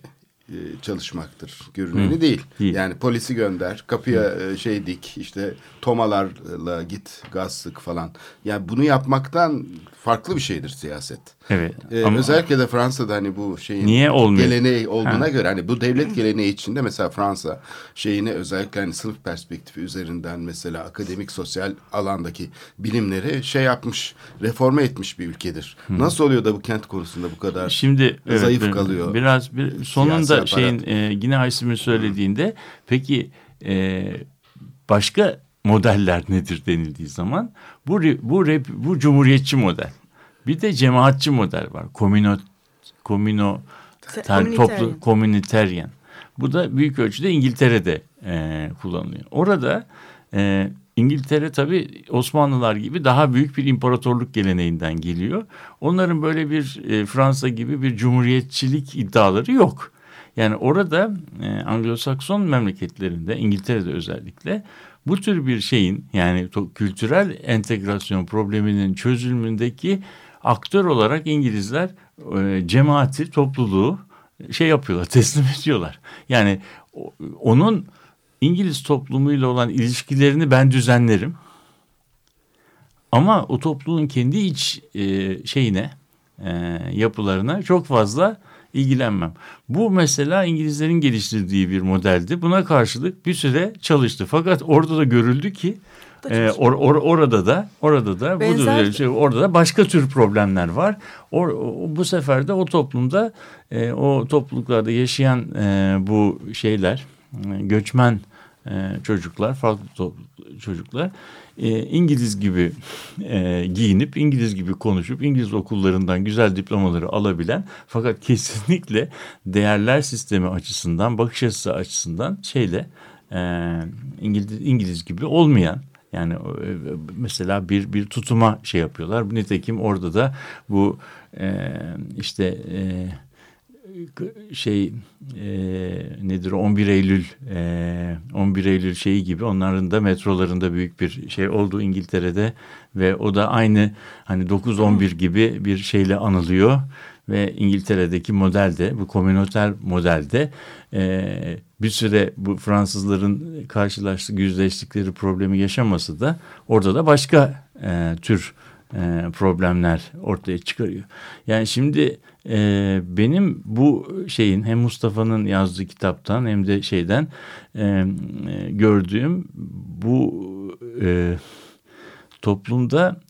e, çalışmaktır. Görüneni Hı. değil. değil. Yani polisi gönder, kapıya Hı. E, şey dik, işte tomalarla git, gaz sık falan. Yani bunu yapmaktan farklı bir şeydir siyaset. Evet. Ee, ama özellikle de Fransa'da hani bu şeyin niye olmuyor? geleneği olduğuna ha. göre hani bu devlet geleneği içinde mesela Fransa şeyini özellikle hani sınıf perspektifi üzerinden mesela akademik sosyal alandaki bilimleri şey yapmış, reforme etmiş bir ülkedir. Hı. Nasıl oluyor da bu kent konusunda bu kadar Şimdi zayıf evet, kalıyor? Biraz bir sonunda şeyin e, yine Aysim'in söylediğinde Hı. peki e, başka modeller nedir denildiği zaman bu bu bu cumhuriyetçi model. Bir de cemaatçi model var. Komino komino ter, toplu komüniteryen. Bu da büyük ölçüde İngiltere'de e, kullanılıyor. Orada e, İngiltere tabii Osmanlılar gibi daha büyük bir imparatorluk geleneğinden geliyor. Onların böyle bir e, Fransa gibi bir cumhuriyetçilik iddiaları yok. Yani orada e, Anglo-Sakson memleketlerinde İngiltere'de özellikle bu tür bir şeyin yani kültürel entegrasyon probleminin çözülümündeki aktör olarak İngilizler e, cemaati, topluluğu şey yapıyorlar, teslim ediyorlar. Yani onun İngiliz toplumuyla olan ilişkilerini ben düzenlerim. Ama o topluluğun kendi iç e, şeyine, e, yapılarına çok fazla ilgilenmem. Bu mesela İngilizlerin geliştirdiği bir modeldi. Buna karşılık bir süre çalıştı. Fakat orada da görüldü ki e, or, or, orada da orada da Benzer... bu şey, orada da başka tür problemler var. Or, bu sefer de o toplumda e, o topluluklarda yaşayan e, bu şeyler e, göçmen e, çocuklar farklı çocuklar e, İngiliz gibi e, giyinip İngiliz gibi konuşup İngiliz okullarından güzel diplomaları alabilen fakat kesinlikle değerler sistemi açısından bakış açısı açısından şeyle e, İngiliz, İngiliz gibi olmayan yani e, mesela bir bir tutuma şey yapıyorlar. Nitekim orada da bu e, işte e, şey e, nedir 11 Eylül e, 11 Eylül şeyi gibi onların da metrolarında büyük bir şey oldu İngiltere'de ve o da aynı hani 9-11 gibi bir şeyle anılıyor ve İngiltere'deki modelde bu komüniter modelde e, bir süre bu Fransızların karşılaştığı yüzleştikleri problemi yaşaması da orada da başka e, tür e, problemler ortaya çıkarıyor. Yani şimdi e, benim bu şeyin hem Mustafa'nın yazdığı kitaptan hem de şeyden e, e, gördüğüm bu e, toplumda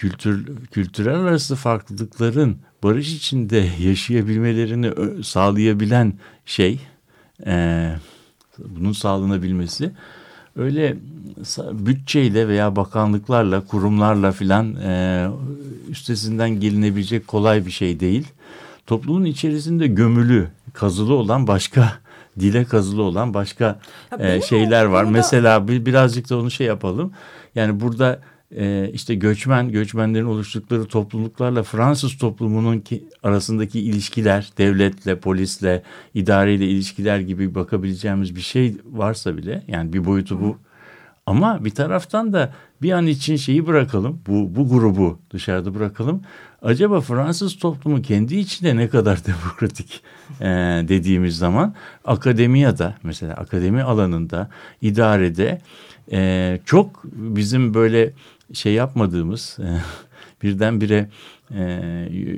kültür kültürel arası farklılıkların barış içinde yaşayabilmelerini sağlayabilen şey e, bunun sağlanabilmesi öyle bütçeyle veya bakanlıklarla, kurumlarla filan e, üstesinden gelinebilecek kolay bir şey değil. Toplumun içerisinde gömülü, kazılı olan başka dile kazılı olan başka e, şeyler var. Burada... Mesela bir, birazcık da onu şey yapalım. Yani burada e, işte göçmen, göçmenlerin oluşturdukları topluluklarla Fransız toplumunun ki, arasındaki ilişkiler, devletle, polisle, idareyle ilişkiler gibi bakabileceğimiz bir şey varsa bile yani bir boyutu bu. Ama bir taraftan da bir an için şeyi bırakalım, bu, bu grubu dışarıda bırakalım. Acaba Fransız toplumu kendi içinde ne kadar demokratik e, dediğimiz zaman akademiyada mesela akademi alanında, idarede e, çok bizim böyle şey yapmadığımız e, birdenbire e,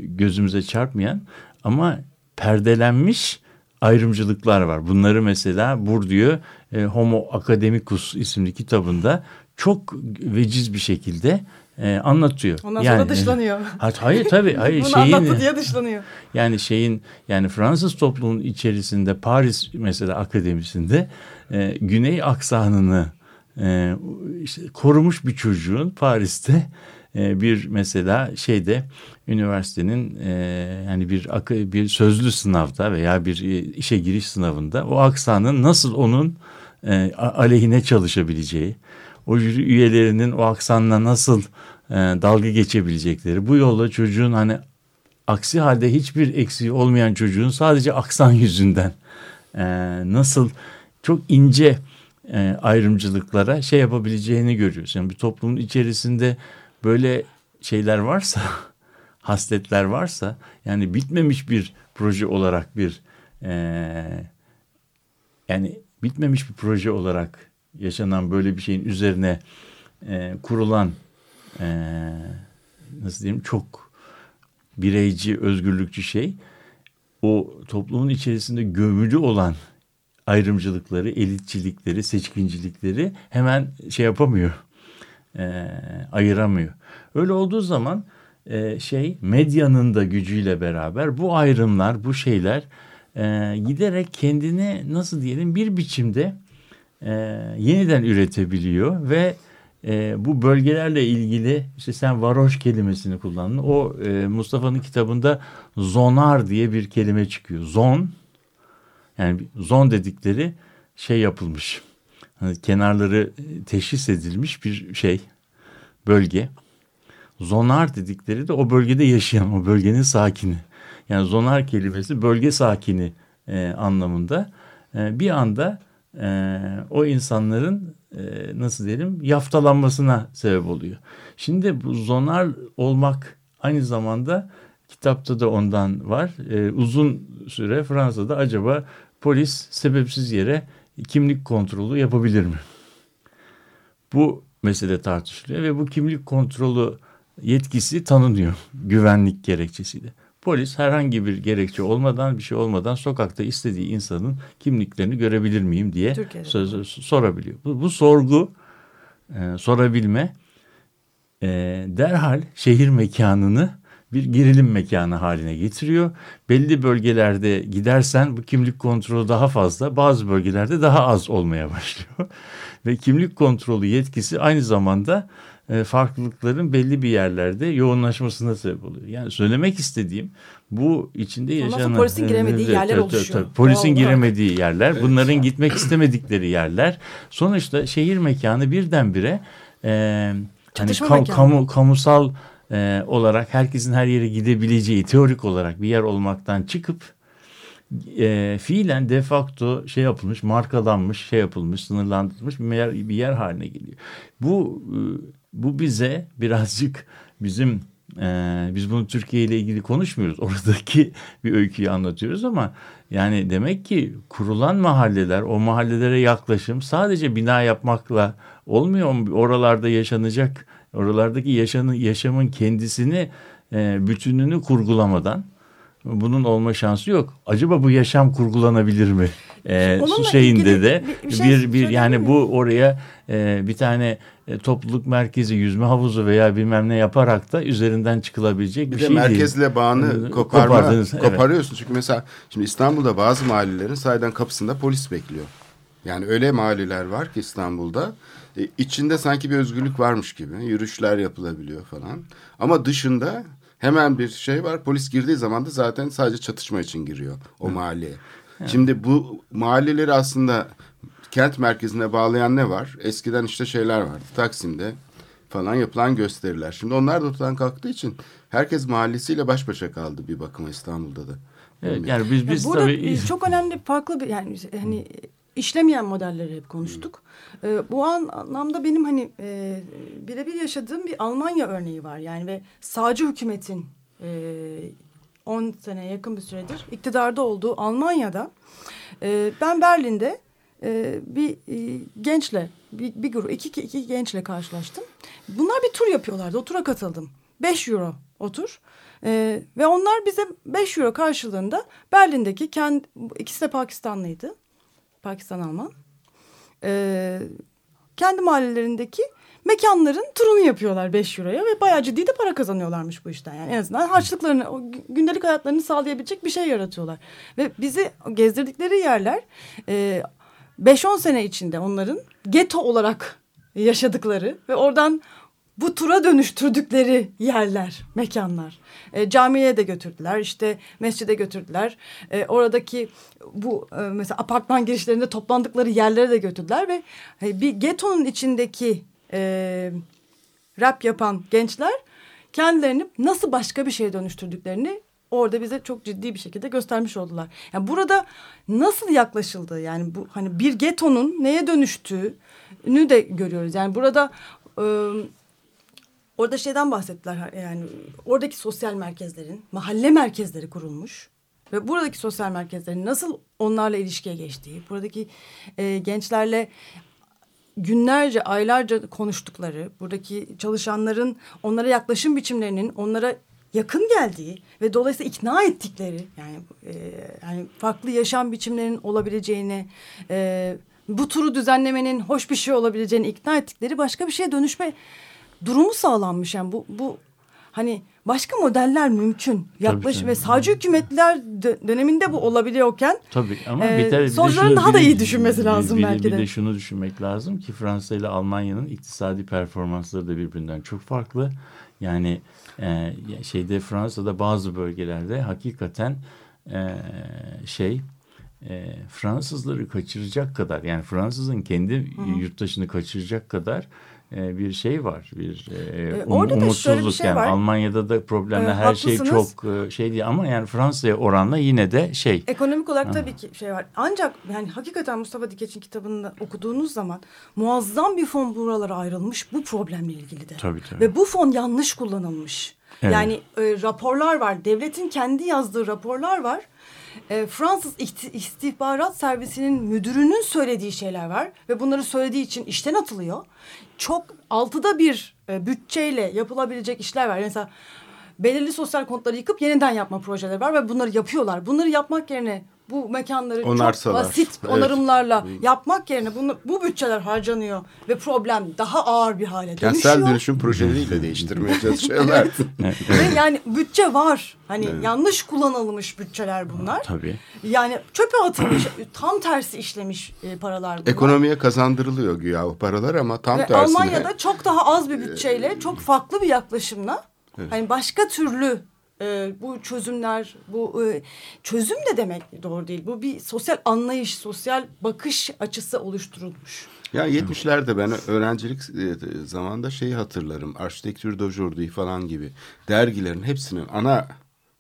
gözümüze çarpmayan ama perdelenmiş ayrımcılıklar var. Bunları mesela Bourdieu e, Homo Academicus isimli kitabında çok veciz bir şekilde e, anlatıyor. Ondan yani, sonra dışlanıyor. Hayır tabii. Hayır, Bunu şeyin, anlattı diye dışlanıyor. Yani şeyin yani Fransız toplumunun içerisinde Paris mesela akademisinde e, Güney aksanını e, işte korumuş bir çocuğun Paris'te e, bir mesela şeyde üniversitenin e, yani bir bir sözlü sınavda veya bir e, işe giriş sınavında o aksanın nasıl onun e, aleyhine çalışabileceği, o jüri üyelerinin o aksanla nasıl dalga geçebilecekleri, bu yolla çocuğun hani aksi halde hiçbir eksiği olmayan çocuğun sadece aksan yüzünden nasıl çok ince e, ayrımcılıklara şey yapabileceğini görüyoruz. Yani bir toplumun içerisinde böyle şeyler varsa, hasletler varsa yani bitmemiş bir proje olarak bir e, yani bitmemiş bir proje olarak yaşanan böyle bir şeyin üzerine e, kurulan e, nasıl diyeyim çok bireyci, özgürlükçü şey o toplumun içerisinde gömülü olan ayrımcılıkları, elitçilikleri, seçkincilikleri hemen şey yapamıyor, e, ayıramıyor. Öyle olduğu zaman e, şey medyanın da gücüyle beraber bu ayrımlar, bu şeyler e, giderek kendini nasıl diyelim bir biçimde e, yeniden üretebiliyor ve e, bu bölgelerle ilgili işte sen varoş kelimesini kullandın. O e, Mustafa'nın kitabında zonar diye bir kelime çıkıyor. Zon yani zon dedikleri şey yapılmış. Hani kenarları teşhis edilmiş bir şey bölge. Zonar dedikleri de o bölgede yaşayan o bölgenin sakini. Yani zonar kelimesi bölge sakini e, anlamında. E, bir anda e, o insanların e, nasıl diyelim yaftalanmasına sebep oluyor. Şimdi bu zonar olmak aynı zamanda kitapta da ondan var. E, uzun süre Fransa'da acaba polis sebepsiz yere kimlik kontrolü yapabilir mi? Bu mesele tartışılıyor ve bu kimlik kontrolü yetkisi tanınıyor güvenlik gerekçesiyle. Polis herhangi bir gerekçe olmadan bir şey olmadan sokakta istediği insanın kimliklerini görebilir miyim diye Türkiye'de. sorabiliyor. Bu, bu sorgu e, sorabilme e, derhal şehir mekanını bir gerilim mekanı haline getiriyor. Belli bölgelerde gidersen bu kimlik kontrolü daha fazla, bazı bölgelerde daha az olmaya başlıyor. Ve kimlik kontrolü yetkisi aynı zamanda e, farklılıkların belli bir yerlerde yoğunlaşmasına sebep oluyor. Yani söylemek istediğim bu içinde yaşanan... polisin giremediği evet, yerler tabii, oluşuyor. Tabii, polisin Doğal giremediği yerler, bunların gitmek istemedikleri yerler. Sonuçta şehir mekanı birdenbire e, hani kam, kamu, kamusal e, olarak herkesin her yere gidebileceği teorik olarak bir yer olmaktan çıkıp e, fiilen de facto şey yapılmış, markalanmış, şey yapılmış, sınırlandırılmış bir yer, bir yer haline geliyor. Bu e, bu bize birazcık bizim e, biz bunu Türkiye ile ilgili konuşmuyoruz. Oradaki bir öyküyü anlatıyoruz ama yani demek ki kurulan mahalleler, o mahallelere yaklaşım sadece bina yapmakla olmuyor. Oralarda yaşanacak, oralardaki yaşanın, yaşamın kendisini, e, bütününü kurgulamadan bunun olma şansı yok. Acaba bu yaşam kurgulanabilir mi? Ee, şeyinde de bir, bir, şey bir, bir yani bu oraya e, bir tane e, topluluk merkezi yüzme havuzu veya bilmem ne yaparak da üzerinden çıkılabilecek bir, bir de şey merkezle değil. bağını koparma, koparıyorsun. Evet. Çünkü mesela şimdi İstanbul'da bazı mahallelerin sayeden kapısında polis bekliyor. Yani öyle mahalleler var ki İstanbul'da e, içinde sanki bir özgürlük varmış gibi yürüyüşler yapılabiliyor falan. Ama dışında hemen bir şey var. Polis girdiği zaman da zaten sadece çatışma için giriyor o Hı. mahalleye. Hı. Şimdi bu mahalleleri aslında kent merkezine bağlayan ne var? Eskiden işte şeyler vardı. Taksim'de falan yapılan gösteriler. Şimdi onlar da ortadan kalktığı için herkes mahallesiyle baş başa kaldı bir bakıma İstanbul'da da. Evet, yani biz biz burada tabii çok önemli farklı bir yani hani işlemeyen modelleri hep konuştuk. Ee, bu an, anlamda benim hani e, birebir yaşadığım bir Almanya örneği var. Yani ve sağcı hükümetin e, 10 sene yakın bir süredir iktidarda olduğu Almanya'da e, ben Berlin'de e, bir e, gençle bir, bir grup iki, iki gençle karşılaştım. Bunlar bir tur yapıyorlardı. O tura katıldım. 5 euro o tur. Ee, ve onlar bize 5 euro karşılığında Berlin'deki kendi, ikisi de Pakistanlıydı. Pakistan Alman. Ee, kendi mahallelerindeki mekanların turunu yapıyorlar 5 euroya ve bayağı ciddi de para kazanıyorlarmış bu işten. Yani en azından harçlıklarını, o gündelik hayatlarını sağlayabilecek bir şey yaratıyorlar. Ve bizi gezdirdikleri yerler e, 5-10 sene içinde onların geto olarak yaşadıkları ve oradan bu tura dönüştürdükleri yerler, mekanlar. E, camiye de götürdüler, işte mescide götürdüler. E, oradaki bu e, mesela apartman girişlerinde toplandıkları yerlere de götürdüler ve e, bir getonun içindeki e, rap yapan gençler kendilerini nasıl başka bir şeye dönüştürdüklerini orada bize çok ciddi bir şekilde göstermiş oldular. Yani burada nasıl yaklaşıldığı yani bu hani bir getonun neye dönüştüğünü de görüyoruz. Yani burada e, orada şeyden bahsettiler yani oradaki sosyal merkezlerin mahalle merkezleri kurulmuş ve buradaki sosyal merkezlerin nasıl onlarla ilişkiye geçtiği, buradaki e, gençlerle günlerce, aylarca konuştukları, buradaki çalışanların onlara yaklaşım biçimlerinin onlara yakın geldiği ve dolayısıyla ikna ettikleri yani e, yani farklı yaşam biçimlerinin olabileceğini e, bu turu düzenlemenin hoş bir şey olabileceğini ikna ettikleri başka bir şeye dönüşme durumu sağlanmış yani bu bu hani başka modeller mümkün. Yaklaş ve sağcı hükümetler döneminde bu olabiliyorken Tabii ama e, bir sonuçların daha da iyi düşünmesi lazım bir, belki de. Bir de şunu düşünmek lazım ki Fransa ile Almanya'nın iktisadi performansları da birbirinden çok farklı. Yani e, şeyde Fransa'da bazı bölgelerde hakikaten e, şey e, Fransızları kaçıracak kadar yani Fransızın kendi Hı -hı. yurttaşını kaçıracak kadar e, bir şey var. Bir e, um, Orada umutsuzluk şey yani var. Almanya'da da problemler ee, her şey çok e, şey değil ama yani Fransa'ya oranla yine de şey. Ekonomik olarak ha. tabii ki şey var. Ancak yani hakikaten Mustafa Dikeç'in kitabını okuduğunuz zaman muazzam bir fon buralara ayrılmış bu problemle ilgili de. Tabii tabii. Ve bu fon yanlış kullanılmış. Evet. Yani e, raporlar var. Devletin kendi yazdığı raporlar var e, Fransız istihbarat servisinin müdürünün söylediği şeyler var ve bunları söylediği için işten atılıyor. Çok altıda bir e, bütçeyle yapılabilecek işler var. Mesela belirli sosyal konutları yıkıp yeniden yapma projeleri var ve bunları yapıyorlar. Bunları yapmak yerine bu mekanları Onarsalar. çok basit evet. onarımlarla yapmak yerine bunu, bu bütçeler harcanıyor ve problem daha ağır bir hale dönüşüyor. Kentsel dönüşüm projeleriyle değiştirmeye çalışıyorlar. ve yani bütçe var. Hani evet. yanlış kullanılmış bütçeler bunlar. Tabii. Yani çöpe atılmış, tam tersi işlemiş e, paralar bunlar. Ekonomiye kazandırılıyor güya o paralar ama tam ve tersine. Almanya'da çok daha az bir bütçeyle, çok farklı bir yaklaşımla Evet. Hani başka türlü e, bu çözümler, bu e, çözüm de demek doğru değil. Bu bir sosyal anlayış, sosyal bakış açısı oluşturulmuş. Ya 70'lerde ben öğrencilik e, zamanında şeyi hatırlarım. Arşitektür d'aujourd'hui falan gibi dergilerin hepsinin ana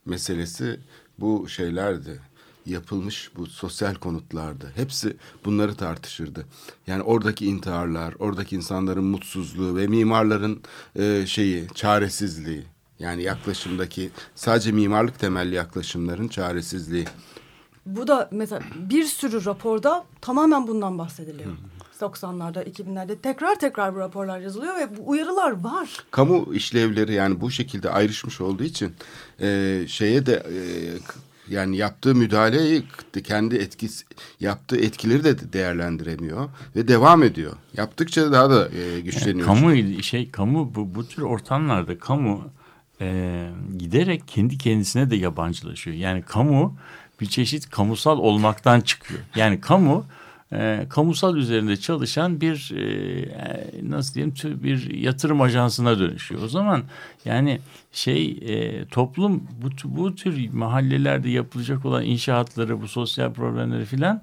meselesi bu şeylerdi. Yapılmış bu sosyal konutlardı. Hepsi bunları tartışırdı. Yani oradaki intiharlar, oradaki insanların mutsuzluğu ve mimarların e, şeyi, çaresizliği. Yani yaklaşımdaki sadece mimarlık temelli yaklaşımların çaresizliği. Bu da mesela bir sürü raporda tamamen bundan bahsediliyor. Hı. 90'larda, 2000'lerde tekrar tekrar bu raporlar yazılıyor ve bu uyarılar var. Kamu işlevleri yani bu şekilde ayrışmış olduğu için e, şeye de e, yani yaptığı müdahaleyi kendi etkisi yaptığı etkileri de değerlendiremiyor ve devam ediyor. Yaptıkça daha da e, güçleniyor. Yani kamu şey kamu bu bu tür ortamlarda kamu e, giderek kendi kendisine de yabancılaşıyor. Yani kamu bir çeşit kamusal olmaktan çıkıyor. Yani kamu e, kamusal üzerinde çalışan bir e, nasıl diyeyim bir yatırım ajansına dönüşüyor. O zaman yani şey e, toplum bu, bu tür mahallelerde yapılacak olan inşaatları bu sosyal problemleri filan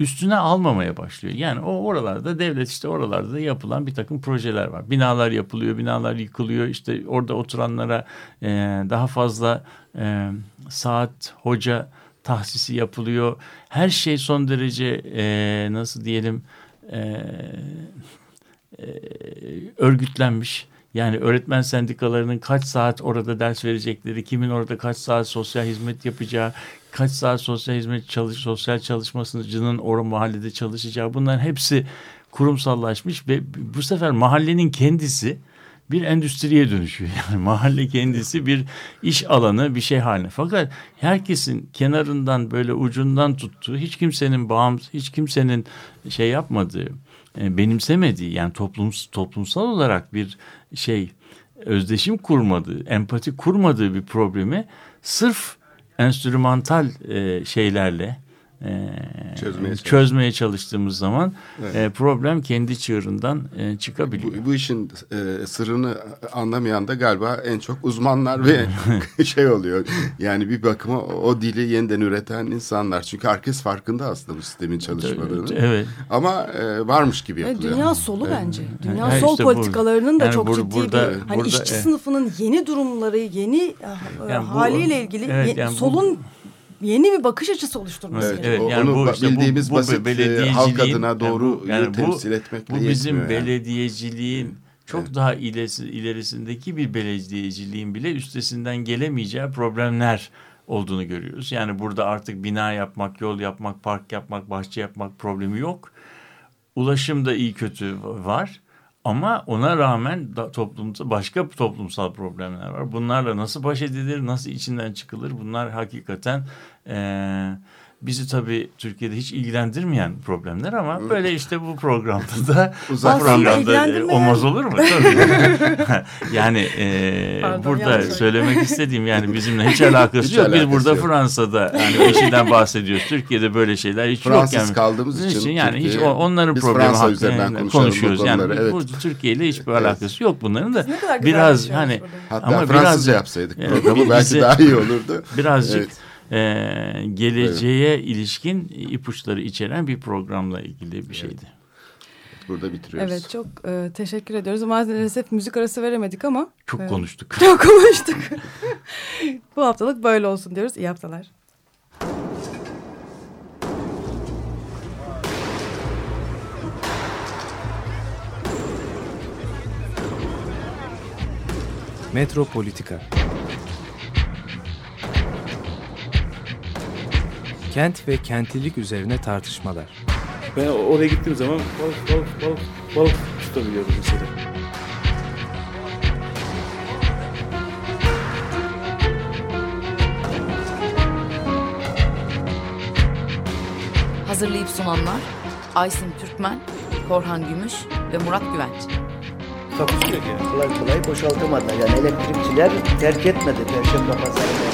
üstüne almamaya başlıyor. Yani o oralarda devlet işte oralarda da yapılan bir takım projeler var. Binalar yapılıyor, binalar yıkılıyor. İşte orada oturanlara e, daha fazla e, saat, hoca tahsisi yapılıyor. Her şey son derece e, nasıl diyelim e, e, örgütlenmiş. Yani öğretmen sendikalarının kaç saat orada ders verecekleri, kimin orada kaç saat sosyal hizmet yapacağı, kaç saat sosyal hizmet çalış, sosyal çalışmacının o mahallede çalışacağı bunların hepsi kurumsallaşmış ve bu sefer mahallenin kendisi bir endüstriye dönüşüyor. Yani mahalle kendisi bir iş alanı bir şey haline. Fakat herkesin kenarından böyle ucundan tuttuğu hiç kimsenin bağımsız hiç kimsenin şey yapmadığı e, benimsemediği yani toplum, toplumsal olarak bir şey özdeşim kurmadığı, empati kurmadığı bir problemi sırf enstrümantal e, şeylerle e, çözmeye, çözmeye çalıştığımız zaman evet. e, problem kendi çığırından e, çıkabiliyor. Bu, bu işin e, sırrını anlamayan da galiba en çok uzmanlar ve şey oluyor. Yani bir bakıma o dili yeniden üreten insanlar. Çünkü herkes farkında aslında bu sistemin çalışmadığını. Evet. Ama e, varmış gibi yapılıyor. Dünya solu evet. bence. Dünya yani sol işte politikalarının da yani çok bur, ciddi burada, bir hani burada, işçi e, sınıfının yeni durumları, yeni yani haliyle bu, ilgili evet, yani solun bu, yeni bir bakış açısı oluşturması evet, gerekiyor. Evet, yani Onu bu, işte bildiğimiz bu, bu basit e, halk adına doğru yani, yani bu, temsil etmekle Bu bizim yani. belediyeciliğin çok evet. daha ilerisi, ilerisindeki bir belediyeciliğin bile üstesinden gelemeyeceği problemler olduğunu görüyoruz. Yani burada artık bina yapmak, yol yapmak, park yapmak, bahçe yapmak problemi yok. Ulaşım da iyi kötü var. Ama ona rağmen da toplumda başka toplumsal problemler var. Bunlarla nasıl baş edilir, nasıl içinden çıkılır? Bunlar hakikaten e, bizi tabii Türkiye'de hiç ilgilendirmeyen problemler ama böyle işte bu programda da uzak programda e, olmaz olur mu? Tabii. yani e, Pardon, burada söylemek istediğim yani bizimle hiç alakası hiç yok. Alakası Biz burada yok. Fransa'da yani işinden bahsediyoruz. Türkiye'de böyle şeyler hiç Fransız yok. yani. kaldığımız için, için yani hiç onların problemi Fransa üzerinden konuşuyoruz. Bu yani evet. bu Türkiye ile hiçbir evet. alakası yok bunların da. Biraz hani Hatta ama Fransızca biraz, yapsaydık programı belki daha iyi olurdu. Birazcık evet e, geleceğe evet. ilişkin ipuçları içeren bir programla ilgili bir şeydi. Burada bitiriyoruz. Evet çok e, teşekkür ediyoruz. Maalesef müzik arası veremedik ama. Çok e, konuştuk. Çok konuştuk. Bu haftalık böyle olsun diyoruz. İyi haftalar. Metropolitika Kent ve kentlilik üzerine tartışmalar. Ben oraya gittiğim zaman balık balık balık balık tutabiliyorum mesela. Hazırlayıp sunanlar Aysin Türkmen, Korhan Gümüş ve Murat Güvenç. Takusuyor yani. Kolay kolay boşaltamadılar. Yani elektrikçiler terk etmedi Perşembe Pazarı